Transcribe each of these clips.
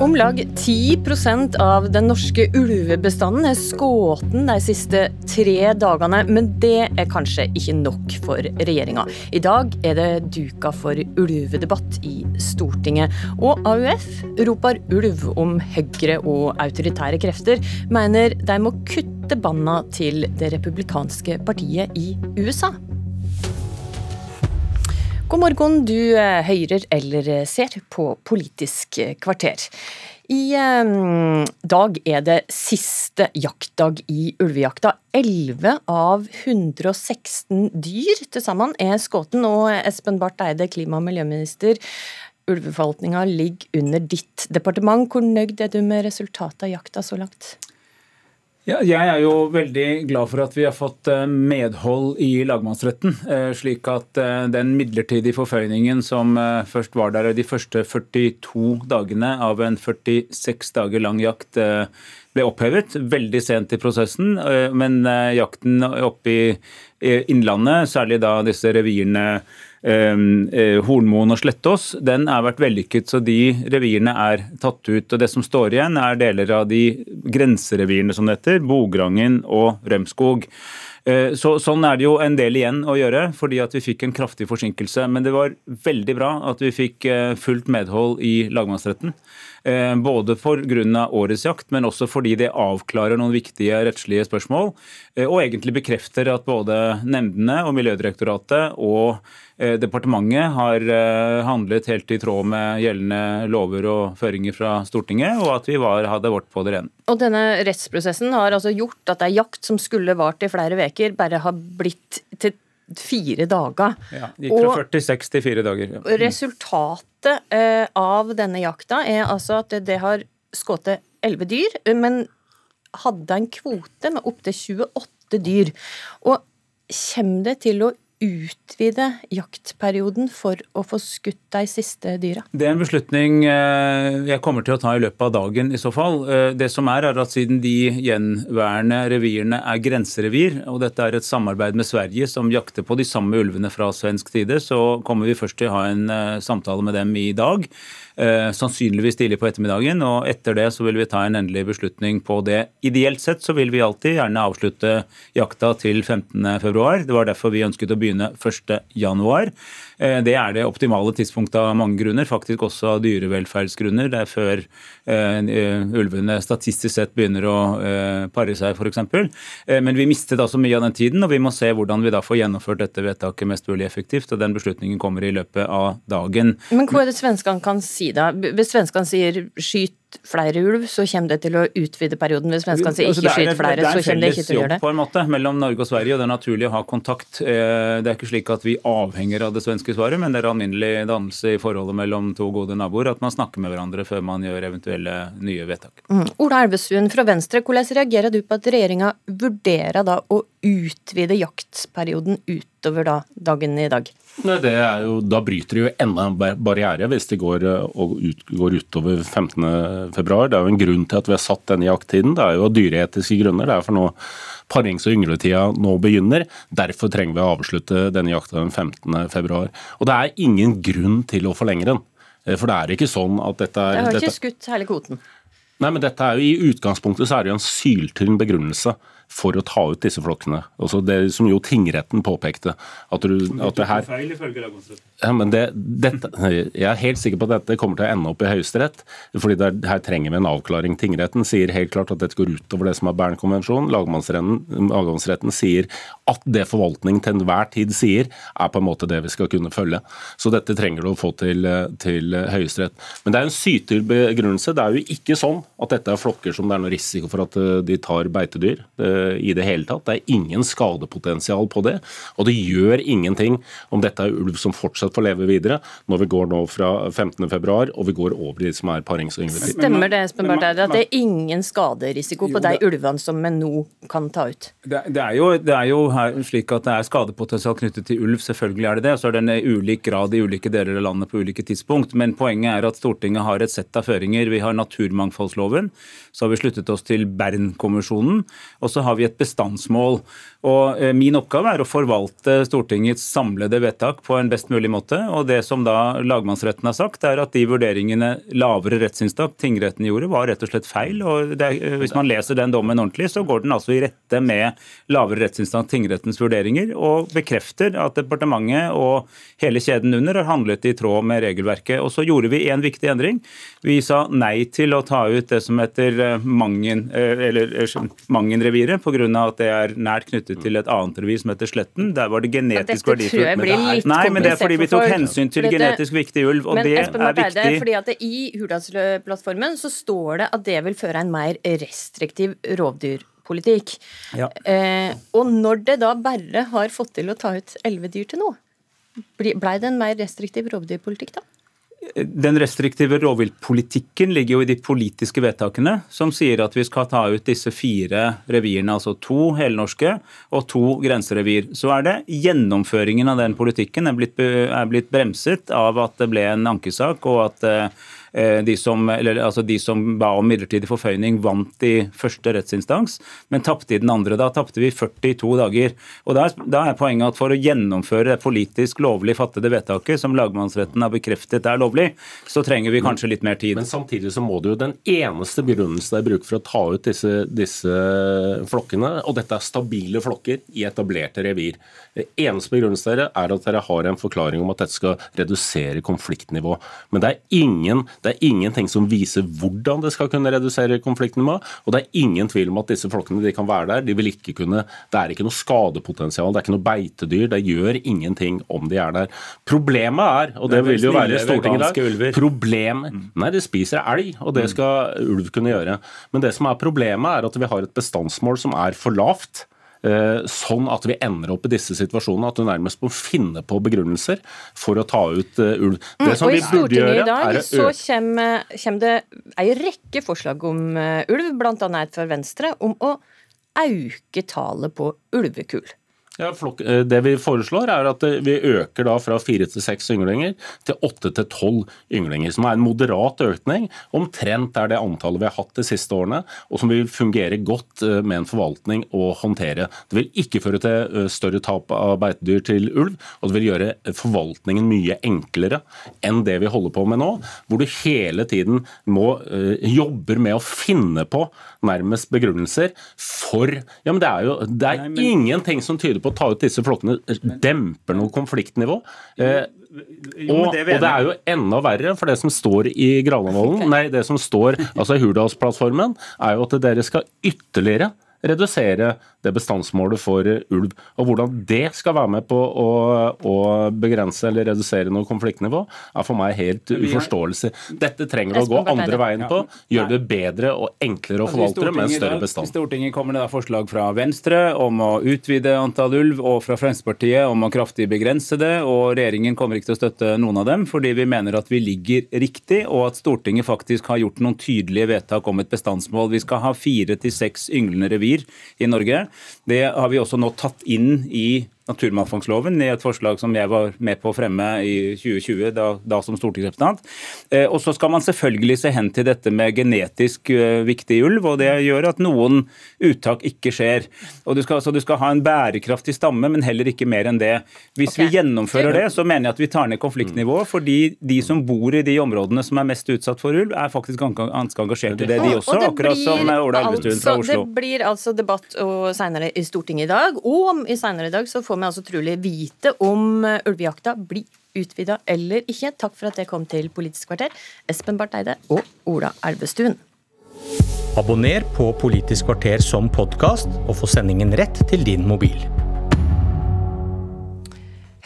Om lag 10% av den norske ulvebestanden er skutt de siste tre dagene, men det er kanskje ikke nok for regjeringa. I dag er det duka for ulvedebatt i Stortinget, og AUF roper ulv om Høyre og autoritære krefter, mener de må kutte banna til det republikanske partiet i USA. God morgen, du høyrer hører eller ser på Politisk kvarter. I eh, dag er det siste jaktdag i ulvejakta. 11 av 116 dyr til sammen er skutt. Og Espen Barth Eide, klima- og miljøminister, ulveforvaltninga ligger under ditt departement. Hvor nøyd er du med resultatet av jakta så langt? Ja, jeg er jo veldig glad for at vi har fått eh, medhold i lagmannsretten. Eh, slik at eh, den midlertidige forføyningen som først var der de første 42 dagene av en 46 dager lang jakt, ble opphevet. Veldig sent i prosessen. Men jakten oppe i Innlandet, særlig da disse revirene Hornmoen og Slettås, den har vært vellykket. Så de revirene er tatt ut. og Det som står igjen, er deler av de grenserevirene som det heter, Bograngen og Rømskog. Eh, så, sånn er det jo en del igjen å gjøre, fordi at vi fikk en kraftig forsinkelse. Men det var veldig bra at vi fikk eh, fullt medhold i lagmannsretten. Både pga. årets jakt, men også fordi det avklarer noen viktige rettslige spørsmål. Og egentlig bekrefter at både nemndene og Miljødirektoratet og Eh, departementet har eh, handlet helt i tråd med gjeldende lover og føringer fra Stortinget, og at vi var, hadde vårt på det rene. Og denne rettsprosessen har altså gjort at ei jakt som skulle vart i flere uker, bare har blitt til fire dager. Ja, det gikk fra og 46 til fire dager. Ja. Resultatet eh, av denne jakta er altså at det har skutt elleve dyr, men hadde en kvote med opptil 28 dyr. Og kommer det til å utvide jaktperioden for å få skutt de siste dyra? Det er en beslutning eh, jeg kommer til å ta i løpet av dagen i så fall. Eh, det som er, er at siden de gjenværende revirene er grenserevir, og dette er et samarbeid med Sverige som jakter på de samme ulvene fra svensk side, så kommer vi først til å ha en eh, samtale med dem i dag. Eh, sannsynligvis tidlig på ettermiddagen. og Etter det så vil vi ta en endelig beslutning på det. Ideelt sett så vil vi alltid gjerne avslutte jakta til 15.2. Det var derfor vi ønsket å begynne 1.1. Eh, det er det optimale tidspunktet av mange grunner, faktisk også av dyrevelferdsgrunner. Det er før uh, ulvene statistisk sett begynner å pare seg, f.eks. Men vi mistet altså mye av den tiden, og vi må se hvordan vi da får gjennomført dette vedtaket mest mulig effektivt. og Den beslutningen kommer i løpet av dagen. Men hva er det svenskene kan si da? Hvis svenskene sier skyt flere ulv, så kommer det til å utvide perioden. Hvis svenskene sier altså, ikke skyt flere, så kommer det ikke til å gjøre det. Det er en felles jobb på en måte mellom Norge og Sverige, og det er naturlig å ha kontakt. Det er ikke slik at vi avhenger av det svenske svaret, men det er alminnelig dannelse i forholdet mellom to gode naboer at man snakker med hverandre før man gjør eventuelle nye vedtak. Mm. Ola Elvestuen fra Venstre, hvordan reagerer du på at regjeringa vurderer da å utvide jaktperioden utover da dagen i dag? Nei, det er jo, Da bryter de jo enda en barriere hvis de går, ut, går utover 15.2. Det er jo en grunn til at vi har satt denne jakttiden. Det er jo av dyreetiske grunner. Det er for noe parings- og yngletida nå begynner. Derfor trenger vi å avslutte denne jakta den 15. februar. Og det er ingen grunn til å forlenge den. Eh, for det er ikke sånn at dette er Det har ikke dette... skutt hele kvoten. Nei, men dette er jo I utgangspunktet så er det jo en syltynn begrunnelse for å ta ut disse flokkene. Også det som jo tingretten påpekte. At, du, at det her... Ja, men det, dette, Jeg er helt sikker på at dette kommer til å ende opp i Høyesterett. fordi der, Her trenger vi en avklaring. Tingretten sier helt klart at dette går utover det som er Bernkonvensjonen. Lagmannsretten sier at det forvaltningen til enhver tid sier, er på en måte det vi skal kunne følge. Så dette trenger du å få til, til Høyesterett. Men det er en sytyr begrunnelse. Det er jo ikke sånn at dette er flokker som det er noe risiko for at eh, de tar beitedyr. Det i det hele tatt. Det er ingen skadepotensial på det. Og det gjør ingenting om dette er ulv som fortsatt får leve videre, når vi går nå fra 15.2 og vi går over de som er parings- og yngletid. Stemmer det, Espen Barth at det er ingen skaderisiko på de ulvene som vi nå kan ta ut? Det, det, er jo, det er jo slik at det er skadepotensial knyttet til ulv, selvfølgelig er det det. Så er det en ulik grad i ulike deler av landet på ulike tidspunkt. Men poenget er at Stortinget har et sett av føringer. Vi har naturmangfoldsloven. Så har vi sluttet oss til Bernkonvensjonen. Og så har vi et bestandsmål. Og eh, Min oppgave er å forvalte Stortingets samlede vedtak på en best mulig måte. og Det som da lagmannsretten har sagt, er at de vurderingene lavere rettsinstans, tingretten gjorde, var rett og slett feil. og er, eh, Hvis man leser den dommen ordentlig, så går den altså i rette med lavere rettsinstans, tingrettens vurderinger, og bekrefter at departementet og hele kjeden under har handlet i tråd med regelverket. Og Så gjorde vi en viktig endring. Vi sa nei til å ta ut det som heter eh, Mangen-reviret, Mangen-reviret, pga. at det er nært knyttet til et annet revir som heter Sletten. Der var det genetisk verdifullt. Dette tror jeg blir litt Nei, men det er fordi vi tok hensyn til genetisk viktig ulv, og men, det er viktig. fordi at I Hurdalsplattformen så står det at det vil føre en mer restriktiv rovdyrpolitikk. Ja. Eh, og når det da bare har fått til å ta ut elleve dyr til nå, blei det en mer restriktiv rovdyrpolitikk da? Den restriktive rovviltpolitikken ligger jo i de politiske vedtakene, som sier at vi skal ta ut disse fire revirene, altså to helnorske og to grenserevir. Så er det gjennomføringen av den politikken er blitt, er blitt bremset av at det ble en ankesak, og at eh, de som, eller, altså de som ba om midlertidig forføyning, vant i første rettsinstans, men tapte i den andre. Da tapte vi 42 dager. Og da er, er, poenget at For å gjennomføre det politisk lovlig fattede vedtaket, som lagmannsretten har bekreftet er lovlig, så trenger vi kanskje litt mer tid. Men samtidig så må det jo den eneste begrunnelsen de bruker for å ta ut disse, disse flokkene, og dette er stabile flokker i etablerte revir. Eneste begrunnelse dere er at dere har en forklaring om at dette skal redusere konfliktnivå. Men det er ingen det er ingenting som viser hvordan det skal kunne redusere konfliktnivået, og det er ingen tvil om at disse flokkene de kan være der. De vil ikke kunne, Det er ikke noe skadepotensial, det er ikke noe beitedyr. Det gjør ingenting om de er der. Problemet er, og det, det vil jo være Stortinget i dag problem, mm. Nei, de spiser elg, og det mm. skal ulv kunne gjøre. Men det som er problemet, er at vi har et bestandsmål som er for lavt. Eh, sånn at vi ender opp i disse situasjonene. At du nærmest må finne på begrunnelser for å ta ut uh, ulv. Det mm, og vi burde gjøre, i dag så kommer, kommer det ei rekke forslag om uh, ulv, bl.a. et fra Venstre, om å øke tallet på ulvekull. Ja, eh, det vi foreslår, er at vi øker da fra fire til seks ynglinger til åtte til tolv ynglinger. Som er en moderat økning. Omtrent er det antallet vi har hatt de siste årene, og som vil fungere godt eh, med en forvaltning å håndtere. Det vil ikke føre til eh, større tap av beitedyr til ulv, og det vil gjøre forvaltningen mye enklere enn det vi holder på med nå, hvor du hele tiden må jobber med å finne på nærmest begrunnelser for Ja, men det er jo det er Nei, men... ingenting som tyder på å ta ut disse flokkene demper noe konfliktnivå. Eh, og, og, det er jo enda verre, for det som står i Granavolden, nei, det som står altså i Hurdalsplattformen, er jo at dere skal ytterligere redusere det bestandsmålet for ulv. Og Hvordan det skal være med på å, å begrense eller redusere noe konfliktnivå, er for meg helt uforståelse. Dette trenger å gå andre veien på. Gjøre det bedre og enklere å forvalte det med en større bestand. I Stortinget kommer det da forslag fra Venstre om å utvide antall ulv, og fra Fremskrittspartiet om å kraftig begrense det. og Regjeringen kommer ikke til å støtte noen av dem, fordi vi mener at vi ligger riktig, og at Stortinget faktisk har gjort noen tydelige vedtak om et bestandsmål. Vi skal ha fire til seks ynglende revir i Norge. Det har vi også nå tatt inn i naturmangfoldsloven i et forslag som jeg var med på å fremme i 2020, da, da som stortingsrepresentant. Eh, og så skal man selvfølgelig se hen til dette med genetisk uh, viktig ulv, og det gjør at noen uttak ikke skjer. Og du skal, så du skal ha en bærekraftig stamme, men heller ikke mer enn det. Hvis okay. vi gjennomfører det, så mener jeg at vi tar ned konfliktnivået, fordi de som bor i de områdene som er mest utsatt for ulv, er faktisk ganske engasjert i det, de også. akkurat som Ola Elvestuen fra Oslo. Det blir altså debatt senere i Stortinget i dag, og om i senere i dag så får vi altså trolig vite om eh, ulvejakta blir utvida eller ikke. Takk for at jeg kom til Politisk kvarter, Espen Barth Eide og Ola Elvestuen. Abonner på Politisk kvarter som podkast, og få sendingen rett til din mobil.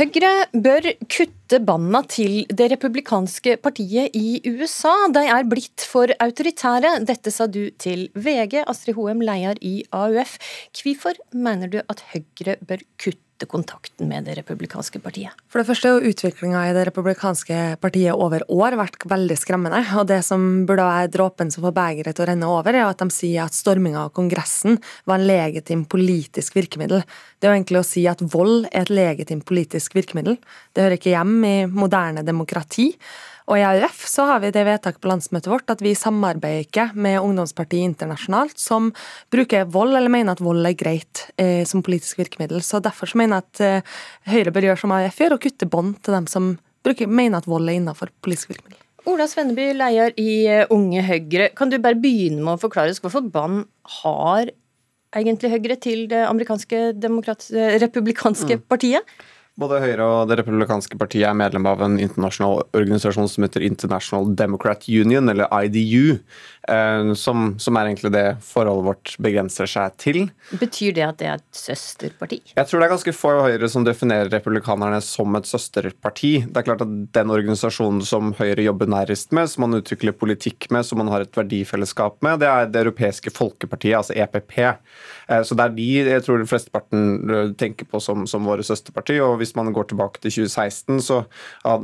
Høyre bør kutte banna til det republikanske partiet i USA. De er blitt for autoritære. Dette sa du til VG, Astrid Hoem, leder i AUF. Hvorfor mener du at Høyre bør kutte kutte kontakten med det republikanske partiet? For det første har utviklinga i det republikanske partiet over år vært veldig skremmende. Og det som burde være dråpen som får begeret til å renne over, er at de sier at storminga av Kongressen var en legitim politisk virkemiddel. Det er jo egentlig å si at vold er et legitimt politisk virkemiddel. Det hører ikke hjem i moderne demokrati. Og i AUF så har vi det vedtaket på landsmøtet vårt at vi samarbeider ikke med ungdomspartiet internasjonalt som bruker vold eller mener at vold er greit eh, som politisk virkemiddel. Så derfor så mener jeg at eh, Høyre bør gjøre som AUF gjør, og kutte bånd til dem som bruker, mener at vold er innenfor politisk virkemiddel. Ola Svenneby, leder i eh, Unge Høyre. Kan du bare begynne med å forklare oss hvorfor bånd har egentlig Høyre til det amerikanske republikanske mm. partiet? Både Høyre og Det republikanske partiet er medlem av en internasjonal organisasjon som heter International Democrat Union, eller IDU, eh, som, som, er egentlig det forholdet vårt begrenser seg til. Betyr det at det er et søsterparti? Jeg tror det er ganske få Høyre som definerer republikanerne som et søsterparti. Det er klart at Den organisasjonen som Høyre jobber nærest med, som man utvikler politikk med, som man har et verdifellesskap med, det er Det europeiske folkepartiet, altså EPP. Eh, så det er de jeg tror flesteparten eh, tenker på som, som våre søsterparti. og hvis hvis man går tilbake til 2016, så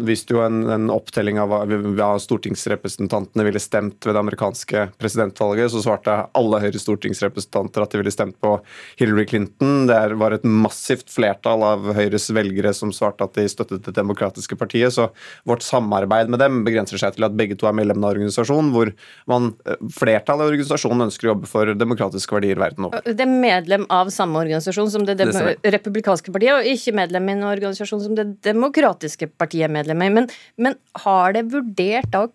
viste jo en, en opptelling av hva stortingsrepresentantene ville stemt ved det amerikanske presidentvalget, så svarte alle Høyres stortingsrepresentanter at de ville stemt på Hillary Clinton. Det var et massivt flertall av Høyres velgere som svarte at de støttet Det demokratiske partiet. Så vårt samarbeid med dem begrenser seg til at begge to er medlem av organisasjonen, hvor man, flertallet av organisasjonen ønsker å jobbe for demokratiske verdier verden over. Det er medlem av samme organisasjon som Det, det republikanske partiet, og ikke medlem i organisasjon som Det demokratiske partiet er medlem i. Men, men har det vurdert da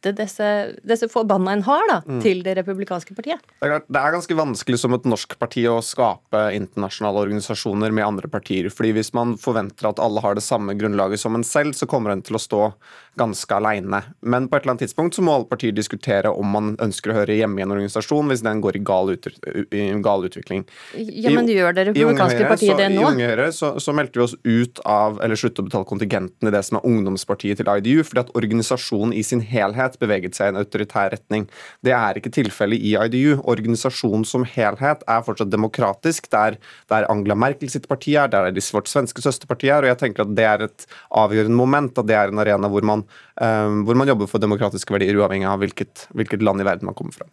å kutte disse, disse forbannene en har da, mm. til det republikanske partiet? Det er, det er, ganske vanskelig som et norsk parti å skape internasjonale organisasjoner med andre partier. fordi Hvis man forventer at alle har det samme grunnlaget som en selv, så kommer en til å stå ganske alene. Men på et eller annet tidspunkt så må alle partier diskutere om man ønsker å høre hjemme i en organisasjon hvis den går i gal, ut, i gal utvikling. Ja, Men gjør det republikanske partiet det nå? I Unge Høyre så, så, meldte vi oss ut av, eller sluttet å betale kontingenten i det som er ungdomspartiet til IDU, fordi at organisasjonen i sin helhet beveget seg i en autoritær retning. Det er ikke tilfellet i IDU. Organisasjonen som helhet er fortsatt demokratisk. Der, der Angela Merkel sitt parti er, der er de vårt svenske søsterparti er, og jeg tenker at det er et avgjørende moment, at det er en arena hvor man Ehm, hvor man jobber for demokratiske verdier, uavhengig av hvilket, hvilket land i verden man kommer fra.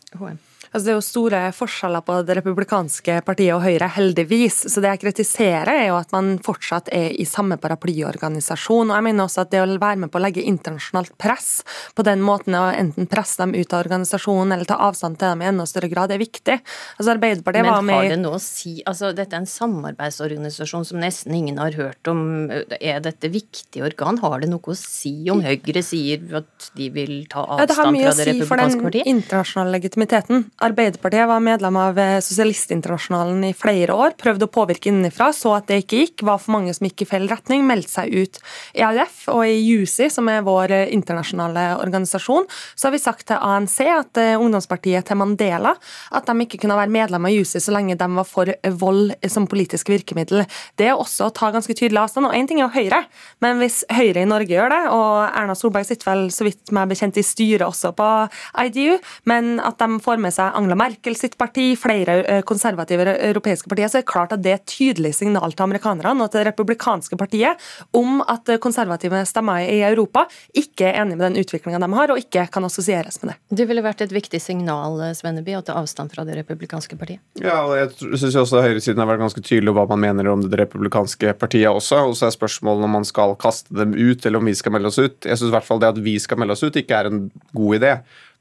Altså, det er jo store forskjeller på det republikanske partiet og Høyre, heldigvis. Så det jeg kritiserer, er jo at man fortsatt er i samme paraplyorganisasjon. Og jeg mener også at det å være med på å legge internasjonalt press på den måten, å enten presse dem ut av organisasjonen eller ta avstand til dem i enda større grad, er viktig. Altså, Arbeiderpartiet Men var med har det noe å si? Altså, dette er en samarbeidsorganisasjon som nesten ingen har hørt om. Er dette viktig organ? Har det noe å si om Høyre sier at de vil ta avstand fra det republikanske partiet? Det har mye å si for den internasjonale legitimiteten. Arbeiderpartiet var medlem av eh, Sosialistinternasjonalen i flere år, prøvde å påvirke innenfra, så at det ikke gikk, var for mange som gikk i feil retning, meldte seg ut. I AUF og i JUSI, som er vår eh, internasjonale organisasjon, så har vi sagt til ANC, at uh, ungdomspartiet til Mandela, at de ikke kunne være medlem av JUSI så lenge de var for vold som politisk virkemiddel. Det er også å ta ganske tydelig avstand. Og én ting er jo Høyre, men hvis Høyre i Norge gjør det, og Erna Solberg sitter vel så vidt meg bekjent i styret også på IDU, men at de får med seg Angela Merkel sitt parti, flere eh, konservative europeiske partier, så er det klart at det er et tydelig signal til amerikanerne og til det republikanske partiet om at konservative stemmer i Europa ikke er enig med den utviklinga de har, og ikke kan assosieres med det. Det ville vært et viktig signal Svenneby, å ta avstand fra det republikanske partiet? Ja, og jeg syns også høyresiden har vært ganske tydelig hva man mener om det republikanske partiet også. Og så er spørsmålet om man skal kaste dem ut, eller om vi skal melde oss ut. Jeg syns i hvert fall det at vi skal melde oss ut, ikke er en god idé.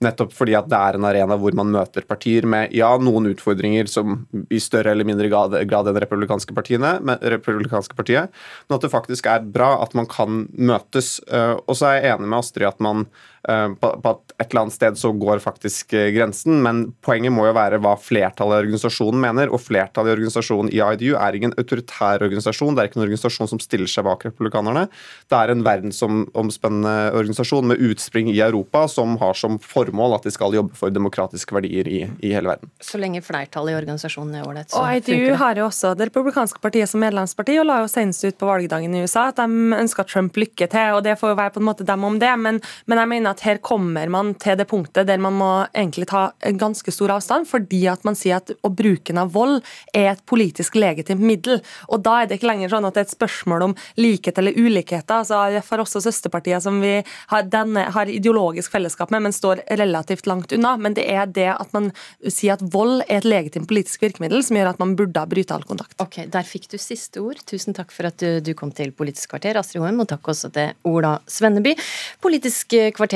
Nettopp fordi at det er en arena hvor man møter partier med ja, noen utfordringer som i større eller mindre grad, grad enn republikanske, partiene, republikanske partiet, men at det faktisk er bra at man kan møtes. Eh, og så er jeg enig med Astrid at man Eh, på, at et eller annet sted så går faktisk eh, grensen, men poenget må jo være hva flertallet i organisasjonen mener. Og flertallet i organisasjonen i IDU er ikke en autoritær organisasjon, det er ikke en organisasjon som stiller seg bak republikanerne. Det er en verdensomspennende organisasjon med utspring i Europa som har som formål at de skal jobbe for demokratiske verdier i, i hele verden. Så lenge flertallet i organisasjonen er ålreit, så og IDU har jo også det republikanske partiet som medlemsparti, og la jo senest ut på valgdagen i USA at de ønsker Trump lykke til, og det får jo være på en måte dem om det, men, men jeg mener at at her kommer man til det punktet der man må egentlig ta en ganske stor avstand, fordi at man sier at og bruken av vold er et politisk legitimt middel. Og da er det ikke lenger sånn at det er et spørsmål om likhet eller ulikheter. altså AUF har også søsterpartier som vi har, denne, har ideologisk fellesskap med, men står relativt langt unna. Men det er det at man sier at vold er et legitimt politisk virkemiddel som gjør at man burde bryte all kontakt. Ok, Der fikk du siste ord. Tusen takk for at du, du kom til Politisk kvarter, Astrid Hoem, og takk også til Ola Svenneby. Politisk kvarter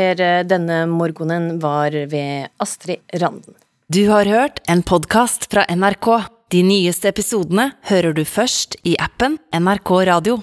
denne morgenen var ved Astrid Randen. Du har hørt en podkast fra NRK. De nyeste episodene hører du først i appen NRK Radio.